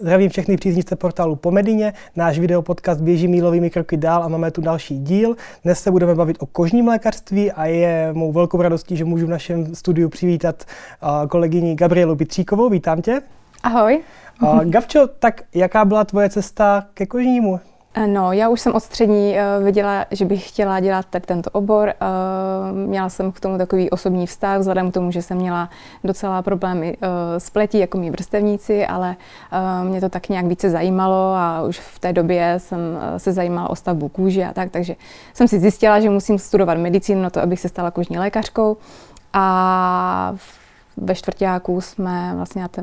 Zdravím všechny příznivce portálu Pomedině. Náš videopodcast běží mílovými kroky dál a máme tu další díl. Dnes se budeme bavit o kožním lékařství a je mou velkou radostí, že můžu v našem studiu přivítat kolegyni Gabrielu Pitříkovou. Vítám tě. Ahoj. Gavčo, tak jaká byla tvoje cesta ke kožnímu? Eh, no, já už jsem od střední uh, viděla, že bych chtěla dělat tak tento obor. Uh, měla jsem k tomu takový osobní vztah, vzhledem k tomu, že jsem měla docela problémy s pletí, jako mý vrstevníci, ale mě to tak nějak více zajímalo a už v té době jsem se zajímala o stavbu kůže a tak, takže jsem si zjistila, že musím studovat medicínu na to, abych se stala kožní lékařkou. A ve čtvrtáku jsme vlastně na, té,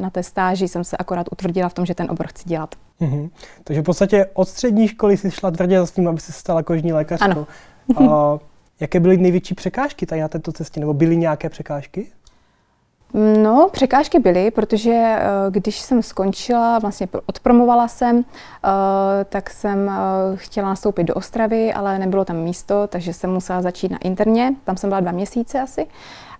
na té stáži jsem se akorát utvrdila v tom, že ten obor chci dělat. Mm-hmm. Takže v podstatě od střední školy si šla tvrdě za tím, aby se stala kožní lékařkou. Ano. A jaké byly největší překážky tady na této cestě? Nebo byly nějaké překážky? No, překážky byly, protože eh, když jsem skončila, vlastně odpromovala jsem, eh, tak jsem eh, chtěla nastoupit do Ostravy, ale nebylo tam místo, takže jsem musela začít na interně. Tam jsem byla dva měsíce asi.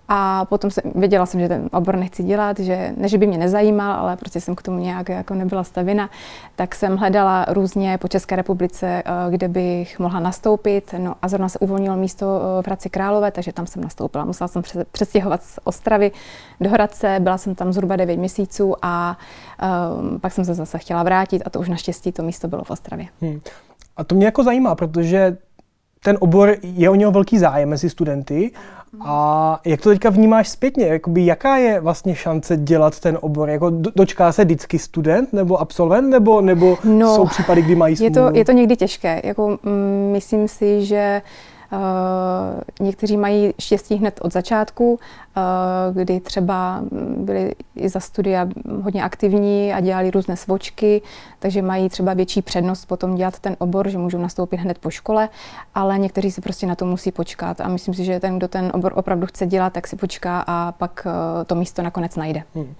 A potom jsem, věděla jsem, že ten obor nechci dělat, že ne, že by mě nezajímal, ale prostě jsem k tomu nějak jako nebyla stavina, tak jsem hledala různě po České republice, eh, kde bych mohla nastoupit. No a zrovna se uvolnilo místo eh, v Hradci Králové, takže tam jsem nastoupila. Musela jsem přestěhovat z Ostravy do Hradce, byla jsem tam zhruba 9 měsíců a um, pak jsem se zase chtěla vrátit a to už naštěstí to místo bylo v Ostravě. Hmm. A to mě jako zajímá, protože ten obor je o něho velký zájem mezi studenty. A jak to teďka vnímáš zpětně? Jakoby, jaká je vlastně šance dělat ten obor? Jako dočká se vždycky student nebo absolvent, nebo, nebo no, jsou případy, kdy mají smůlu? Je to, je to někdy těžké. Jako, mm, myslím si, že uh, někteří mají štěstí hned od začátku, eh, kdy třeba byli i za studia hodně aktivní a dělali různé svočky, takže mají třeba větší přednost potom dělat ten obor, že můžou nastoupit hned po škole, ale někteří si prostě na to musí počkat a myslím si, že ten, kdo ten obor opravdu chce dělat, tak si počká a pak eh, to místo nakonec najde. Hmm.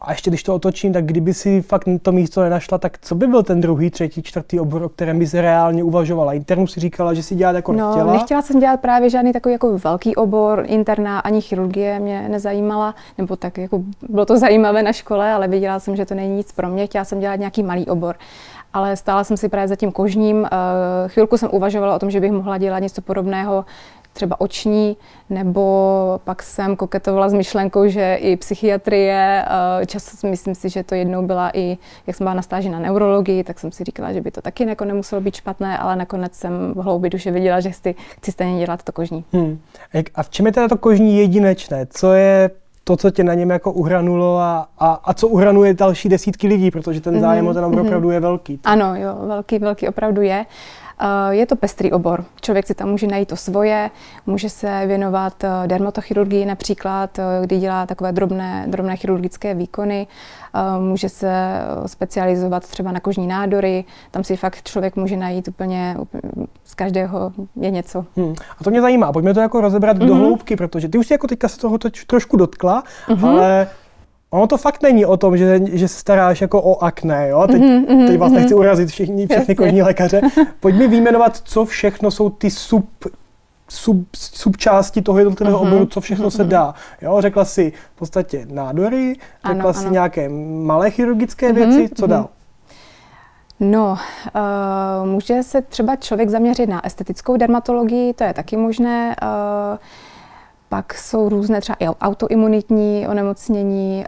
A ještě když to otočím, tak kdyby si fakt to místo nenašla, tak co by byl ten druhý, třetí, čtvrtý obor, o kterém by se reálně uvažovala? Internu si říkala, že si dělat jako no, nechtěla? nechtěla jsem dělat právě žádný takový jako velký obor, interna ani chirurgie mě nezajímala, nebo tak jako bylo to zajímavé na škole, ale viděla jsem, že to není nic pro mě, chtěla jsem dělat nějaký malý obor ale stála jsem si právě za tím kožním. Eh, chvilku jsem uvažovala o tom, že bych mohla dělat něco podobného třeba oční, nebo pak jsem koketovala s myšlenkou, že i psychiatrie, eh, čas myslím si, že to jednou byla i, jak jsem byla na stáži na neurologii, tak jsem si říkala, že by to taky jako nemuselo být špatné, ale nakonec jsem v hloubi duše viděla, že chci, chci stejně dělat to kožní. Hmm. A v čem je teda to kožní jedinečné? Co je to, co tě na něm jako uhranulo a, a, a co uhranuje další desítky lidí, protože ten zájem mm-hmm. o ten mm-hmm. opravdu je velký. Ano, jo, velký, velký opravdu je. Eh, je to pestrý obor. Člověk si tam může najít to svoje, může se věnovat eh, dermatochirurgii například, eh, kdy dělá takové drobné, drobné chirurgické výkony. Může se specializovat třeba na kožní nádory, tam si fakt člověk může najít úplně, úplně z každého je něco. Hmm. A to mě zajímá, pojďme to jako rozebrat mm-hmm. do hloubky, protože ty už si jako teďka se toho trošku dotkla, mm-hmm. ale Ono to fakt není o tom, že, že se staráš jako o akné, jo? Teď, mm-hmm, teď vás mm-hmm. nechci urazit všichni, všechny kožní lékaře. Pojď mi vyjmenovat, co všechno jsou ty sub, sub, subčásti toho jednotlivého mm-hmm. oboru, co všechno mm-hmm. se dá. Jo? Řekla si v podstatě nádory, řekla ano, si ano. nějaké malé chirurgické mm-hmm, věci, co mm-hmm. dál? No, uh, může se třeba člověk zaměřit na estetickou dermatologii, to je taky možné. Uh, pak jsou různé třeba i autoimunitní onemocnění.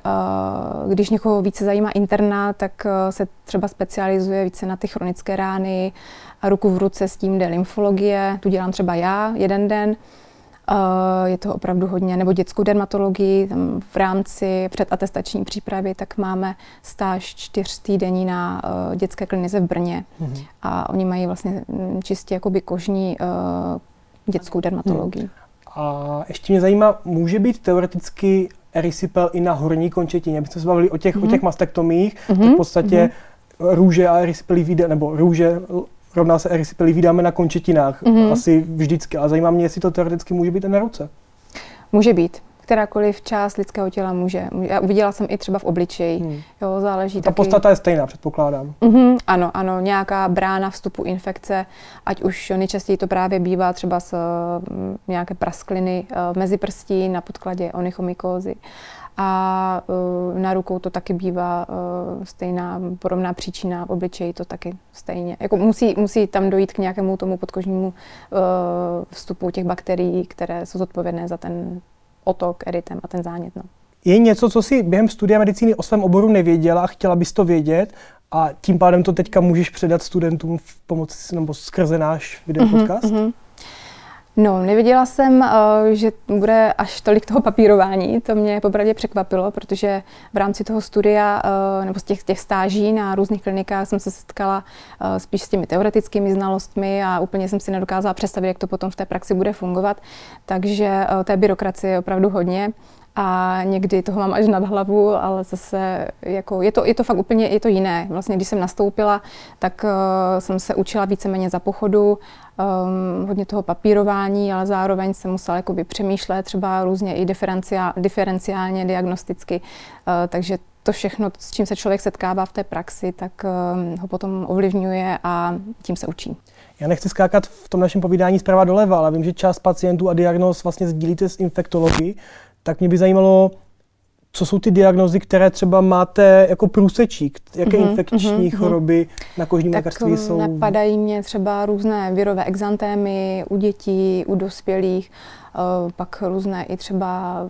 Když někoho více zajímá interna, tak e, se třeba specializuje více na ty chronické rány a ruku v ruce s tím jde lymfologie. Tu dělám třeba já jeden den. Je to opravdu hodně, nebo dětskou dermatologii, tam v rámci předatestační přípravy, tak máme stáž čtyř týdení na e, dětské klinice v Brně. Mm-hmm. A oni mají vlastně čistě jakoby kožní e, dětskou dermatologii. Mm. A ještě mě zajímá, může být teoreticky erysypel i na horní končetině? My jsme se bavili o těch, mm-hmm. o mhm. těch mastektomích, mm-hmm. tak v podstatě mm-hmm. růže a erysypely vyjde, nebo růže rovná se erysypely vydáme na končetinách mm-hmm. asi vždycky. A zajímá mě, jestli to teoreticky může být i na ruce. Může být. Kterákoliv část lidského těla může. Já uviděla jsem i třeba v obličeji. Hmm. Jo, záleží Ta taky... podstata je stejná, předpokládám. Mm-hmm, ano, ano, nějaká brána vstupu infekce, ať už nejčastěji to právě bývá třeba z mm, nějaké praskliny uh, mezi prstí na podkladě onychomykózy. A uh, na rukou to taky bývá uh, stejná podobná příčina, v obličeji to taky stejně. Jako musí, musí tam dojít k nějakému tomu podkožnímu uh, vstupu těch bakterií, které jsou zodpovědné za ten otok eritem a ten zánět. No. Je něco, co si během studia medicíny o svém oboru nevěděla a chtěla bys to vědět a tím pádem to teďka můžeš předat studentům v pomoci nebo skrze náš videopodcast? Mm-hmm, mm-hmm. No, nevěděla jsem, eh, že bude až tolik toho papírování. To mě popravdě překvapilo, protože v rámci toho studia eh, nebo z těch, těch stáží na různých klinikách jsem se setkala eh, spíš s těmi teoretickými znalostmi a úplně jsem si nedokázala představit, jak to potom v té praxi bude fungovat. Takže té byrokracie je opravdu hodně a někdy toho mám až nad hlavu, ale zase jako je, to, je to fakt úplně je to jiné. Vlastně když jsem nastoupila, tak uh, jsem se učila víceméně za pochodu, um, hodně toho papírování, ale zároveň jsem musela jako přemýšlet třeba různě i diferenciál, diferenciálně, diagnosticky, uh, takže to všechno, s čím se člověk setkává v té praxi, tak um, ho potom ovlivňuje a tím se učí. Já nechci skákat v tom našem povídání zprava doleva, ale vím, že část pacientů a diagnóz vlastně sdílíte s infektology tak mě by zajímalo, co jsou ty diagnozy, které třeba máte jako průsečík? Jaké mm-hmm, infekční mm-hmm. choroby na kožním tak lékařství um, jsou? napadají mě třeba různé virové exantémy u dětí, u dospělých, uh, pak různé i třeba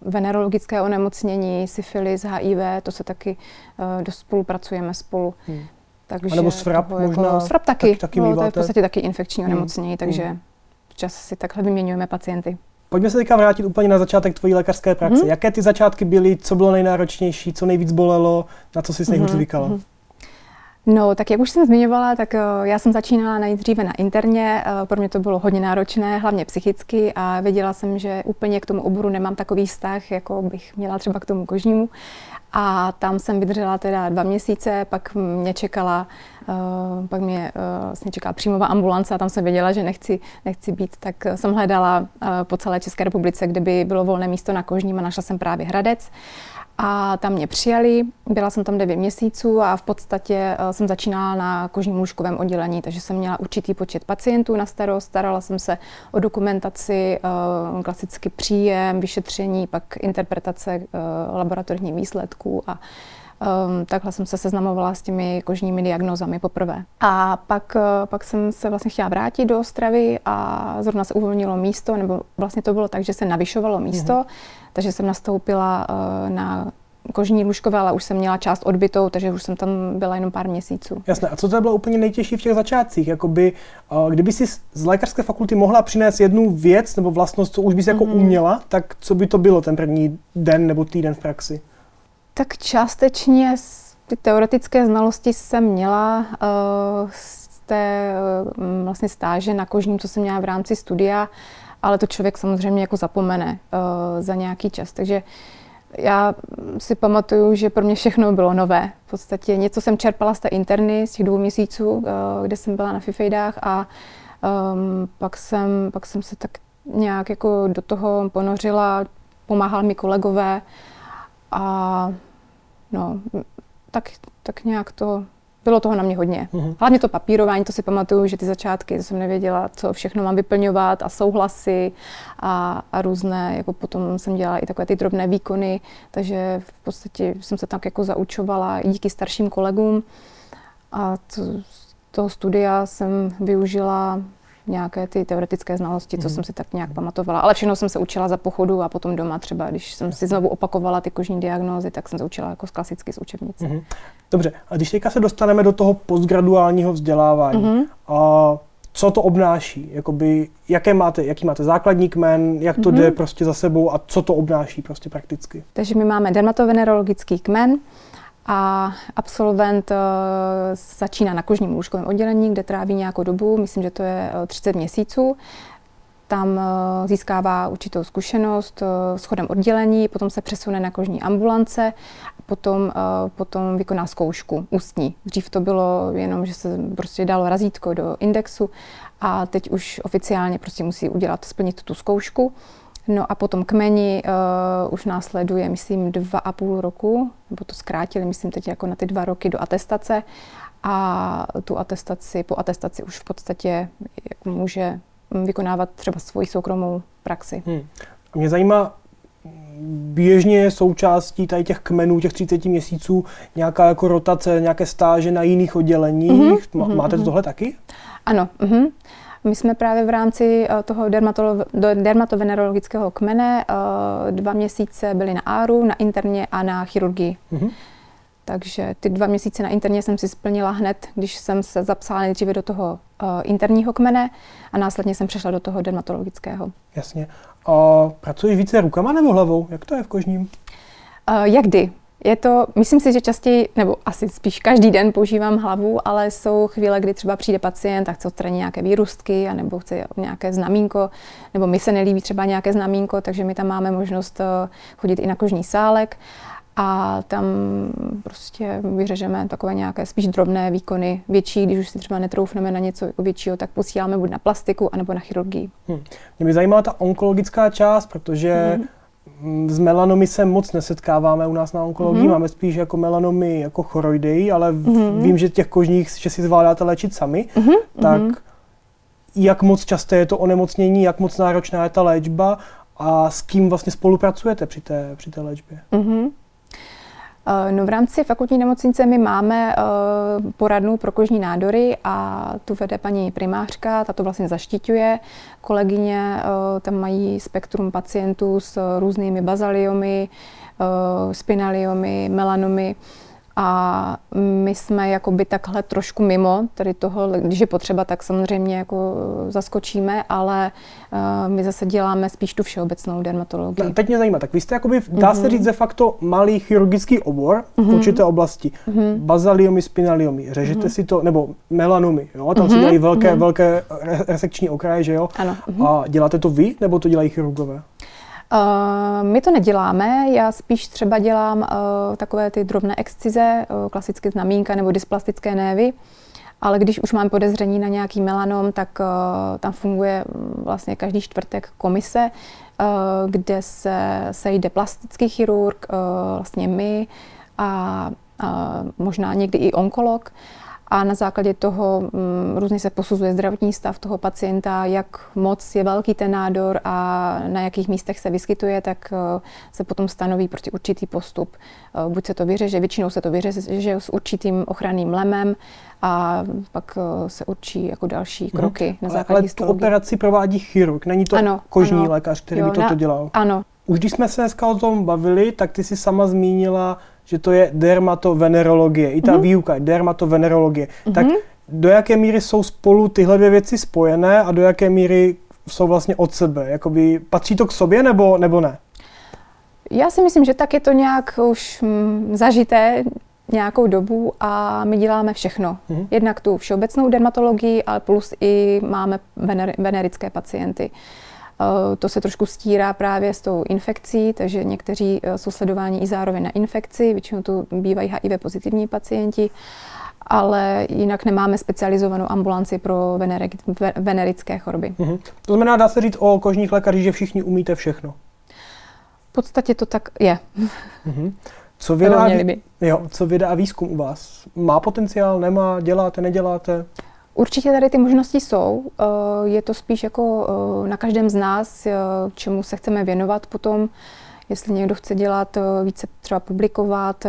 venerologické onemocnění, syfilis, HIV, to se taky uh, dost spolupracujeme spolu. Hmm. Takže A nebo svrap jako možná? Jako, svrap taky, tak, taky no, to je v podstatě taky infekční hmm. onemocnění, hmm. takže hmm. včas si takhle vyměňujeme pacienty. Pojďme se teďka vrátit úplně na začátek tvojí lékařské praxe. Hmm. Jaké ty začátky byly, co bylo nejnáročnější, co nejvíc bolelo, na co jsi nejhůř hmm. zvykala? Hmm. No, tak jak už jsem zmiňovala, tak uh, já jsem začínala nejdříve na interně. Uh, pro mě to bylo hodně náročné, hlavně psychicky a věděla jsem, že úplně k tomu oboru nemám takový vztah, jako bych měla třeba k tomu kožnímu. A tam jsem vydržela teda dva měsíce, pak mě čekala, uh, pak mě uh, vlastně čekala přímová ambulance a tam jsem věděla, že nechci, nechci být, tak jsem hledala uh, po celé České republice, kde by bylo volné místo na kožním a našla jsem právě Hradec. A tam mě přijali, byla jsem tam 9 měsíců a v podstatě uh, jsem začínala na kožním lůžkovém oddělení, takže jsem měla určitý počet pacientů na starost, starala jsem se o dokumentaci, uh, klasicky příjem, vyšetření, pak interpretace uh, laboratorních výsledků a Um, takhle jsem se seznamovala s těmi kožními diagnózami poprvé. A pak, uh, pak jsem se vlastně chtěla vrátit do Ostravy a zrovna se uvolnilo místo, nebo vlastně to bylo tak, že se navyšovalo místo, mm. takže jsem nastoupila uh, na kožní lůžkové, ale už jsem měla část odbytou, takže už jsem tam byla jenom pár měsíců. Jasné. A co to bylo úplně nejtěžší v těch začátcích? Jakoby, uh, kdyby si z lékařské fakulty mohla přinést jednu věc nebo vlastnost, co už bys jako mm-hmm. uměla, tak co by to bylo ten první den nebo týden v praxi? Tak částečně ty teoretické znalosti jsem měla uh, z té uh, vlastně stáže na kožním, co jsem měla v rámci studia, ale to člověk samozřejmě jako zapomene uh, za nějaký čas. Takže já si pamatuju, že pro mě všechno bylo nové. V podstatě něco jsem čerpala z té interny, z těch dvou měsíců, kde jsem byla na Fifejdách a um, pak, jsem, pak jsem se tak nějak jako do toho ponořila, pomáhal mi kolegové, a no, tak, tak nějak to, bylo toho na mě hodně. Mm-hmm. Hlavně to papírování, to si pamatuju, že ty začátky, to jsem nevěděla, co všechno mám vyplňovat a souhlasy a, a různé, jako potom jsem dělala i takové ty drobné výkony, takže v podstatě jsem se tak jako zaučovala i díky starším kolegům a to, toho studia jsem využila nějaké ty teoretické znalosti, co mm. jsem si tak nějak pamatovala. Ale všechno jsem se učila za pochodu a potom doma třeba, když jsem si znovu opakovala ty kožní diagnózy, tak jsem se učila jako klasicky z učebnice. Mm. Dobře, a když teďka se dostaneme do toho postgraduálního vzdělávání, mm. a co to obnáší? Jakoby, jaké máte, jaký máte základní kmen, jak to mm-hmm. jde prostě za sebou a co to obnáší prostě prakticky? Takže my máme dermatovenerologický kmen, a absolvent uh, začíná na kožním lůžkovém oddělení, kde tráví nějakou dobu, myslím, že to je 30 měsíců. Tam uh, získává určitou zkušenost s chodem oddělení, potom se přesune na kožní ambulance, potom, potom vykoná zkoušku ústní. Dřív to bylo jenom, že se prostě dalo razítko do indexu a teď už oficiálně prostě musí udělat, splnit tu zkoušku No a potom kmeni uh, už následuje, myslím, dva a půl roku, nebo to zkrátili, myslím teď jako na ty dva roky do atestace a tu atestaci, po atestaci už v podstatě může vykonávat třeba svoji soukromou praxi. Hmm. Mě zajímá, běžně je součástí tady těch kmenů, těch 30 měsíců, nějaká jako rotace, nějaké stáže na jiných odděleních. Mm-hmm. Máte to mhm. tohle taky? Ano. Mm-hmm. My jsme právě v rámci eh, toho dermatovenerologického kmene eh, dva měsíce byli na áru, na interně a na chirurgii. Mm-hmm. Takže ty dva měsíce na interně jsem si splnila hned, když jsem se zapsala nejdříve do toho uh, interního kmene a následně jsem přešla do toho dermatologického. Jasně. A pracuješ více rukama nebo hlavou? Jak to je v kožním? Uh, jak kdy. Je to, myslím si, že častěji, nebo asi spíš každý den používám hlavu, ale jsou chvíle, kdy třeba přijde pacient a chce odstranit nějaké výrůstky, nebo chce nějaké znamínko, nebo mi se nelíbí třeba nějaké znamínko, takže my tam máme možnost eh, chodit i na kožní sálek a tam prostě vyřežeme takové nějaké spíš drobné výkony. Větší, když už si třeba netroufneme na něco většího, tak posíláme buď na plastiku, anebo na chirurgii. Hmm. Mě by zajímala ta onkologická část, protože hmm. S melanomy se moc nesetkáváme u nás na onkologii, hmm. máme spíš jako melanomy jako choroidei, ale hmm. vím, že těch kožních, že si zvládáte léčit sami, hmm. tak hmm. jak moc časté je to onemocnění, jak moc náročná je ta léčba a s kým vlastně spolupracujete při té, při té léčbě? Hmm. Eh, no v rámci fakultní nemocnice my máme eh, poradnu pro kožní nádory a tu vede paní primářka, ta to vlastně zaštiťuje. Kolegyně eh, tam mají spektrum pacientů s různými bazaliomy, spinaliomy, melanomy. A my jsme jakoby takhle trošku mimo tady toho, když je potřeba, tak samozřejmě jako zaskočíme, ale uh, my zase děláme spíš tu všeobecnou dermatologii. Teď mě zajímá, tak vy jste jakoby, dá se mhm. říct de facto malý chirurgický obor v mm-hmm. určité oblasti. Mm-hmm. Bazaliomy, spinaliomy, řežete mm-hmm. si to, nebo melanomy, jo? tam mm-hmm. se dělají velké, mm-hmm. velké resekční okraje, že jo? Ano. Mm-hmm. A děláte to vy, nebo to dělají chirurgové? Uh, my to neděláme, já spíš třeba dělám uh, takové ty drobné excize, uh, klasické znamínka nebo dysplastické névy, ale když už mám podezření na nějaký melanom, tak tam funguje mm, vlastně každý čtvrtek komise, kde se sejde plastický chirurg, vlastně my a uh, možná někdy i onkolog. Uh, a na základě toho mm, různě se posuzuje zdravotní stav toho pacienta, jak moc je velký ten nádor a na jakých místech se vyskytuje, tak eh, se potom stanoví prostě určitý postup. Eh, buď se to vyřeže, většinou se to vyřeže s určitým ochranným lemem a pak eh, se určí jako další mhm. kroky hmm. na základě Ale tu operaci provádí chirurg, není to ano, kožní ano. lékař, který jo, by toto na, dělal? Ano. Už když jsme se dneska o tom bavili, tak ty si sama zmínila že to je dermatovenerologie. I ta mm-hmm. výuka je dermatovenerologie. Mm-hmm. Tak do jaké míry jsou spolu tyhle dvě věci spojené a do jaké míry jsou vlastně od sebe? Jakoby patří to k sobě nebo, nebo ne? Já si myslím, že tak je to nějak už mm, zažité nějakou dobu a my děláme všechno. Mm-hmm. Jednak tu všeobecnou dermatologii, ale plus i máme vener, venerické pacienty. Uh, to se trošku stírá právě s tou infekcí, takže někteří eh, jsou sledováni i zároveň na infekci, většinou to bývají HIV pozitivní pacienti, ale jinak nemáme specializovanou ambulanci pro venerické choroby. Mm-hmm. To znamená, dá se říct o kožních lékařích, že všichni umíte všechno? V podstatě to tak je. Mm-hmm. Co věda, jo, co věda a výzkum u vás? Má potenciál, nemá, děláte, neděláte? Určitě tady ty možnosti jsou. Eh, je to spíš jako eh, na každém z nás, eh, čemu se chceme věnovat potom. Jestli někdo chce dělat více třeba publikovat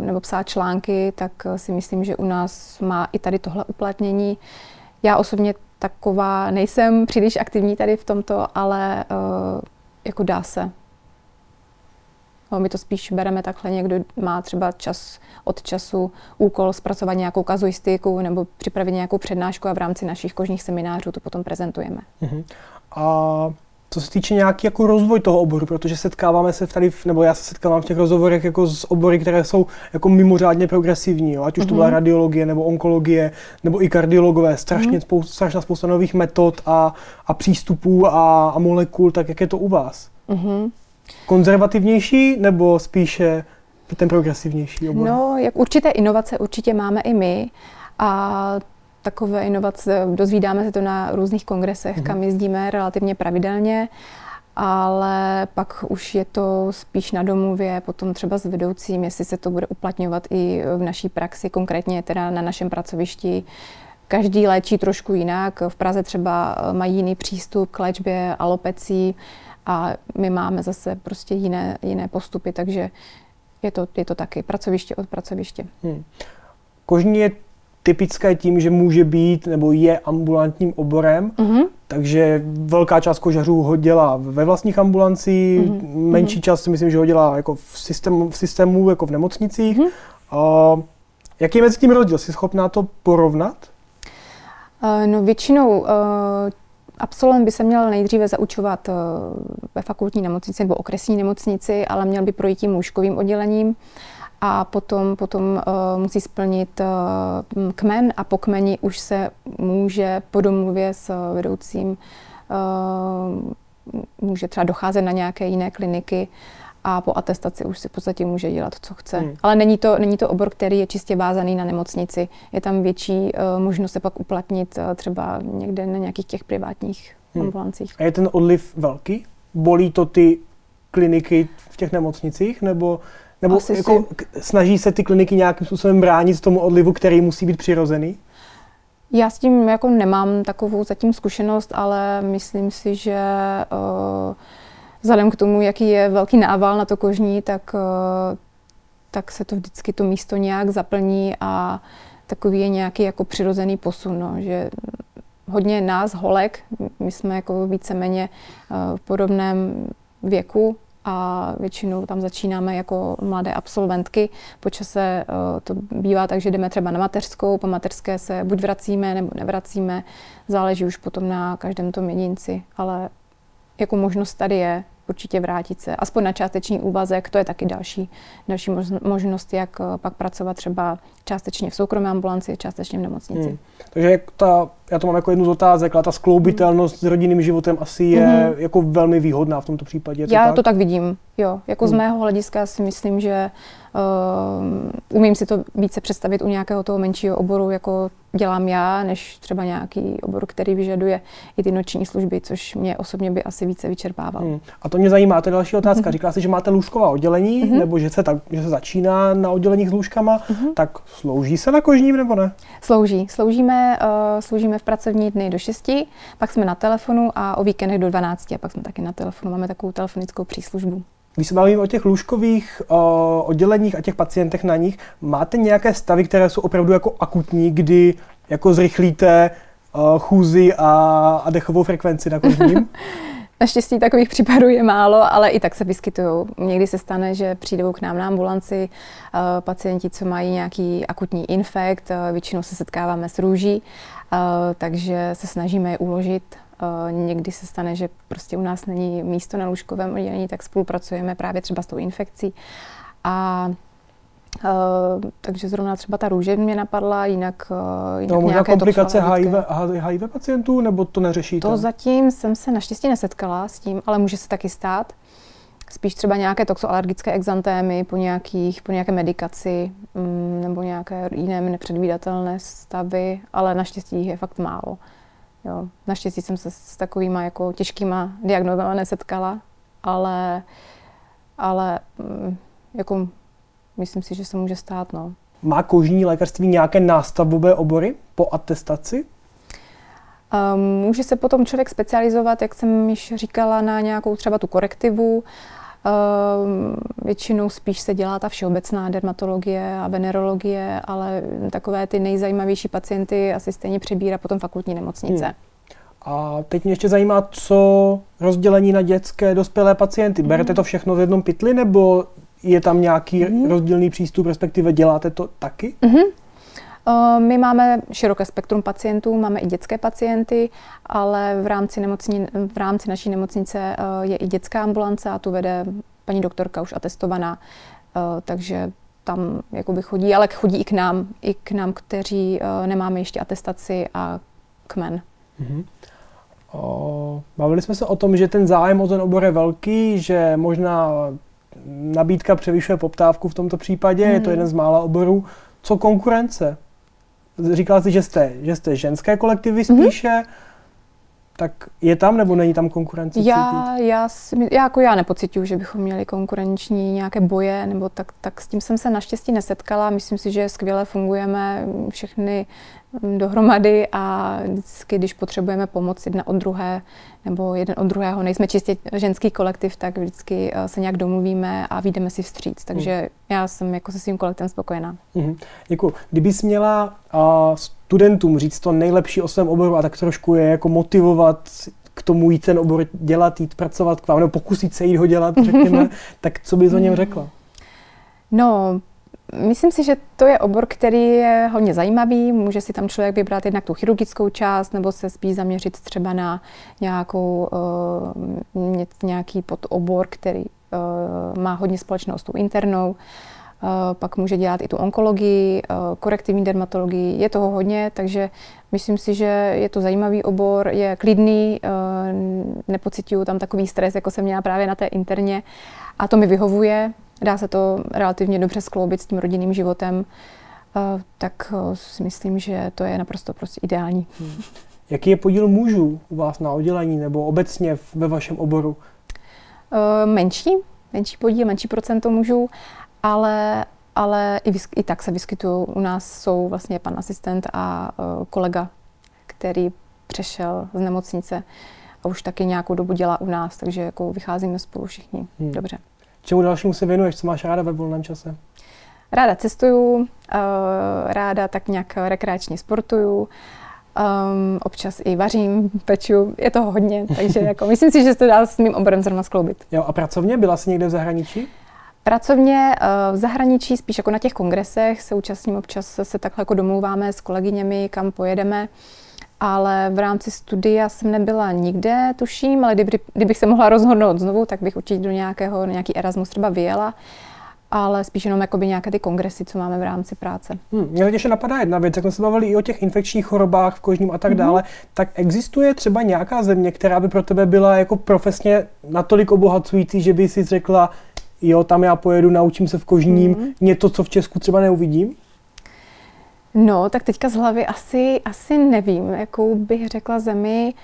nebo psát články, tak si myslím, že u nás má i tady tohle uplatnění. Já osobně taková nejsem příliš aktivní tady v tomto, ale jako dá se. No, my to spíš bereme takhle, někdo má třeba čas od času úkol zpracovat nějakou kazuistiku nebo připravit nějakou přednášku a v rámci našich kožních seminářů to potom prezentujeme. Uh-huh. A co se týče nějaký jako rozvoj toho oboru, protože setkáváme se tady, nebo já se setkávám v těch rozhovorech jako s obory, které jsou jako mimořádně progresivní, jo? ať už uh-huh. to byla mhm. radiologie, nebo onkologie, nebo i kardiologové, strašně uh-huh. spousta, strašná spousta nových metod a, a přístupů a, a molekul, tak jak je to u vás? Uh-huh konzervativnější nebo spíše ten progresivnější obor? No, jak určité inovace určitě máme i my a takové inovace, dozvídáme se to na různých kongresech, mm-hmm. kam jezdíme relativně pravidelně ale pak už je to spíš na domluvě, potom třeba s vedoucím, jestli se to bude uplatňovat i v naší praxi, konkrétně teda na našem pracovišti. Každý léčí trošku jinak. V Praze třeba mají jiný přístup k léčbě alopecí a my máme zase prostě jiné, jiné postupy, takže je to, je to taky pracoviště od pracoviště. Hmm. Kožní je typické tím, že může být nebo je ambulantním oborem, mm-hmm. takže velká část kožařů ho dělá ve vlastních ambulancích, mm-hmm. menší část si myslím, že ho dělá jako v systému, v systému jako v nemocnicích. Mm-hmm. A jaký je mezi tím rozdíl? Jsi schopná to porovnat? Uh, no většinou uh, absolvent by se měl nejdříve zaučovat uh, ve fakultní nemocnici nebo okresní nemocnici, ale měl by projít tím lůžkovým oddělením. A potom, potom uh, musí splnit uh, kmen a po kmeni už se může po domluvě s vedoucím uh, může třeba docházet na nějaké jiné kliniky a po atestaci už si v podstatě může dělat, co chce. Hmm. Ale není to, není to obor, který je čistě vázaný na nemocnici. Je tam větší uh, možnost se pak uplatnit uh, třeba někde na nějakých těch privátních hmm. ambulancích. A je ten odliv velký? Bolí to ty kliniky v těch nemocnicích, nebo nebo Asi jako si... snaží se ty kliniky nějakým způsobem bránit tomu odlivu, který musí být přirozený? Já s tím jako nemám takovou zatím zkušenost, ale myslím si, že uh, vzhledem k tomu, jaký je velký nával na to kožní, tak, uh, tak se to vždycky to místo nějak zaplní a takový je nějaký jako přirozený posun, no, že hodně nás, holek, my jsme jako víceméně uh, v podobném věku, a většinou tam začínáme jako mladé absolventky. Po čase eh, to bývá tak, že jdeme třeba na mateřskou, po mateřské se buď vracíme nebo nevracíme, záleží už potom na každém tom jedinci, ale jako možnost tady je určitě vrátit se, aspoň na částečný úvazek, to je taky další, další možnost, jak eh, pak pracovat třeba částečně v soukromé ambulanci, částečně v nemocnici. Hmm. Takže ta, já to mám jako jednu z otázek, ale ta skloubitelnost s rodinným životem asi je hmm. jako velmi výhodná v tomto případě. To já tak? to tak vidím, jo. Jako hmm. z mého hlediska si myslím, že uh, umím si to více představit u nějakého toho menšího oboru, jako dělám já, než třeba nějaký obor, který vyžaduje i ty noční služby, což mě osobně by asi více vyčerpával. Hmm. A to mě zajímá, to je další otázka. Mm-hmm. Říkala jsi, že máte lůžková oddělení, mm-hmm. nebo že se, tak, že se začíná na odděleních s lůžkama, mm-hmm. tak slouží se na kožním nebo ne? Slouží. Sloužíme, uh, sloužíme v pracovní dny do 6, pak jsme na telefonu a o víkendech do 12 a pak jsme taky na telefonu. Máme takovou telefonickou příslužbu. Když se bavíme o těch lůžkových uh, odděleních a těch pacientech na nich, máte nějaké stavy, které jsou opravdu jako akutní, kdy jako zrychlíte uh, chůzi a, a dechovou frekvenci na kožním? Naštěstí takových případů je málo, ale i tak se vyskytují. Někdy se stane, že přijdou k nám na ambulanci uh, pacienti, co mají nějaký akutní infekt, uh, většinou se setkáváme s růží, uh, takže se snažíme je uložit. Někdy se stane, že prostě u nás není místo na lůžkovém oddělení, tak spolupracujeme právě třeba s tou infekcí. A Uh, takže zrovna třeba ta růže mě napadla, jinak, uh, jinak no, možná komplikace HIV, HIV pacientů, nebo to neřešíte? To zatím jsem se naštěstí nesetkala s tím, ale může se taky stát. Spíš třeba nějaké toxoalergické exantémy po, nějakých, po nějaké medikaci um, nebo nějaké jiné nepředvídatelné stavy, ale naštěstí jich je fakt málo. Jo. Naštěstí jsem se s takovými jako těžkýma diagnozami nesetkala, ale, ale um, jako myslím si, že se může stát. No. Má kožní lékařství nějaké nástavbové obory po atestaci? Um, může se potom člověk specializovat, jak jsem již říkala, na nějakou třeba tu korektivu. Um, většinou spíš se dělá ta všeobecná dermatologie a venerologie, ale takové ty nejzajímavější pacienty asi stejně přebírá potom fakultní nemocnice. Hmm. A teď mě ještě zajímá, co rozdělení na dětské dospělé pacienty. Berete to všechno v jednom pytli, nebo je tam nějaký mm. rozdílný přístup, respektive děláte to taky? Mm-hmm. My máme široké spektrum pacientů, máme i dětské pacienty, ale v rámci, nemocni, v rámci naší nemocnice eh, je i dětská ambulance a tu vede paní doktorka už atestovaná, eh, takže tam jakoby chodí, ale chodí i k nám, i k nám, kteří nemáme ještě atestaci a kmen. Mm-hmm. O, bavili jsme se o tom, že ten zájem o ten obor je velký, že možná nabídka převyšuje poptávku v tomto případě, mm. je to mhm. jeden z mála oborů. Co konkurence? Říkala jsi, že jste, že jste ženské kolektivy mhm. spíše. Mm. tak je tam nebo není tam konkurence? Já, já, já, jako já nepocituju, že bychom měli konkurenční nějaké boje, nebo tak, tak s tím jsem se naštěstí nesetkala. Myslím si, že skvěle fungujeme všechny dohromady a vždycky, když potřebujeme pomoc jedna od druhé nebo jeden od druhého, nejsme čistě ženský kolektiv, tak vždycky eh, se nějak domluvíme a vyjdeme si vstříc. Takže mm. já jsem jako se svým kolektivem spokojená. Mm. Děkuji. Kdybys měla uh, studentům říct to nejlepší o svém oboru a tak trošku je jako motivovat k tomu jít ten obor dělat, jít pracovat k vám, nebo pokusit se jít ho dělat, řekněme, tak co bys o něm řekla? No, Myslím si, že to je obor, který je hodně zajímavý. Může si tam člověk vybrat jednak tu chirurgickou část, nebo se spíš zaměřit třeba na nějakou, uh, nějaký podobor, který uh, má hodně společnou s tou internou. Uh, pak může dělat i tu onkologii, korektivní dermatologii. Je toho hodně, takže myslím si, že je to zajímavý obor, je klidný, nepocituju tam takový stres, jako jsem měla právě na té interně. A to mi vyhovuje, dá se to relativně dobře skloubit s tím rodinným životem, eh, tak eh, si myslím, že to je naprosto prostě ideální. Hmm. Jaký je podíl mužů u vás na oddělení nebo obecně ve vašem oboru? Eh, menší, menší podíl, menší procento mužů, ale, ale i, i tak se vyskytují. U nás jsou vlastně pan asistent a kolega, který přešel z nemocnice a už taky nějakou dobu dělá u nás, takže jako vycházíme spolu všichni hmm. dobře. Čemu dalšímu se věnuješ? Co máš ráda ve volném čase? Ráda cestuju, eh, ráda tak nějak rekreačně sportuju, um, občas i vařím, peču, je toho hodně, takže jako myslím si, že se to dá s mým oborem zrovna skloubit. Jo, a pracovně byla jsi někde v zahraničí? Pracovně eh, v zahraničí, spíš jako na těch kongresech, se účastním občas, se takhle jako domluváme s kolegyněmi, kam pojedeme. Ale v rámci studia jsem nebyla nikde, tuším, ale kdyby, kdybych se mohla rozhodnout znovu, tak bych určitě do nějakého, nějaký Erasmus třeba vyjela ale spíš jenom jakoby nějaké ty kongresy, co máme v rámci práce. Hmm, mě ještě napadá jedna věc, jak jsme se bavili i o těch infekčních chorobách v kožním a tak mm-hmm. dále, tak existuje třeba nějaká země, která by pro tebe byla jako profesně natolik obohacující, že by si řekla, jo, tam já pojedu, naučím se v kožním mm-hmm. něco, co v Česku třeba neuvidím? No, tak teďka z hlavy asi, asi nevím, jakou bych řekla zemi.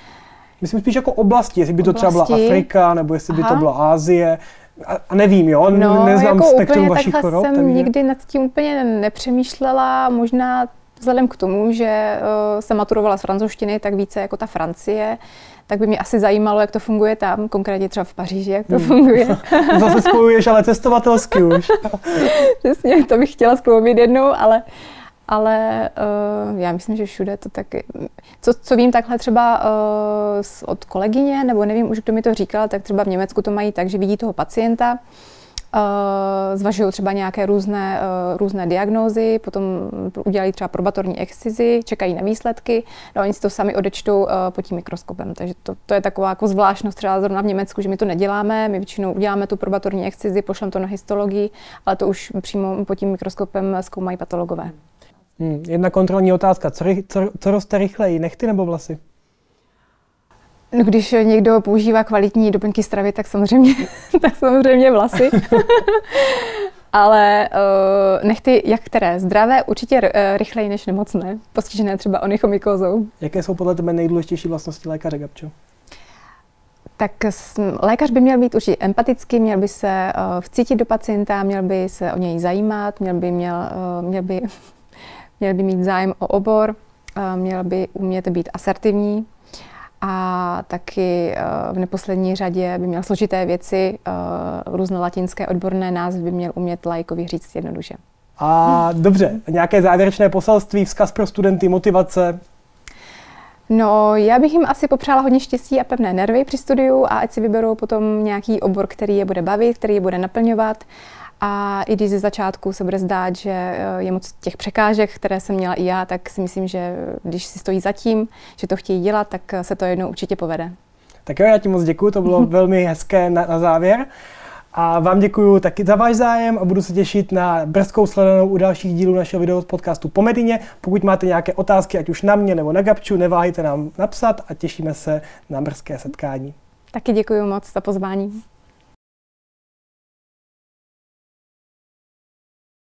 Myslím spíš jako oblasti, jestli by to oblasti. třeba byla Afrika, nebo jestli Aha. by to byla Ázie. A, a nevím, jo, no, neznám jako spektrum vašich chorob. jsem takže... nikdy nad tím úplně nepřemýšlela, možná vzhledem k tomu, že uh, jsem maturovala z francouzštiny, tak více jako ta Francie, tak by mě asi zajímalo, jak to funguje tam, konkrétně třeba v Paříži, jak to hmm. funguje. Zase spojuješ, ale cestovatelsky už. Přesně, to bych chtěla skloubit jednou, ale ale uh, já myslím, že všude to taky. Co, co vím takhle třeba uh, od kolegyně, nebo nevím už, kdo mi to říkal, tak třeba v Německu to mají tak, že vidí toho pacienta, uh, zvažují třeba nějaké různé, uh, různé diagnózy, potom udělají třeba probatorní excizi, čekají na výsledky, no oni si to sami odečtou uh, pod tím mikroskopem. Takže to, to je taková jako zvláštnost třeba zrovna v Německu, že my to neděláme, my většinou uděláme tu probatorní excizi, pošlem to na histologii, ale to už přímo pod tím mikroskopem zkoumají patologové. Hmm, jedna kontrolní otázka. Co, co, co roste rychleji, nechty nebo vlasy? No, když někdo používá kvalitní doplňky stravy, tak samozřejmě, tak samozřejmě vlasy. Ale uh, nechty, jak které? Zdravé, určitě uh, rychleji než nemocné, postižené třeba onychomykozou. Jaké jsou podle tebe nejdůležitější vlastnosti lékaře, Gabčo? Tak lékař by měl být určitě empatický, měl by se uh, vcítit do pacienta, měl by se o něj zajímat, měl by, měl, uh, měl by měl by mít zájem o obor, měl by umět být asertivní a taky v neposlední řadě by měl složité věci, různé latinské odborné názvy by měl umět lajkovi říct jednoduše. A dobře, nějaké závěrečné poselství, vzkaz pro studenty, motivace? No, já bych jim asi popřála hodně štěstí a pevné nervy při studiu a ať si vyberou potom nějaký obor, který je bude bavit, který je bude naplňovat a i když ze začátku se bude zdát, že eh, je moc těch překážek, které jsem měla i já, tak si myslím, že když si stojí za tím, že to chtějí dělat, tak se to jednou určitě povede. Tak jo, já ti moc děkuji, to bylo velmi hezké na, na závěr. A vám děkuji taky za váš zájem a budu se těšit na brzkou sledanou u dalších dílů našeho videa podcastu Pomedině. Pokud máte nějaké otázky, ať už na mě nebo na Gabču, neváhejte nám napsat a těšíme se na brzké setkání. Taky děkuji moc za pozvání.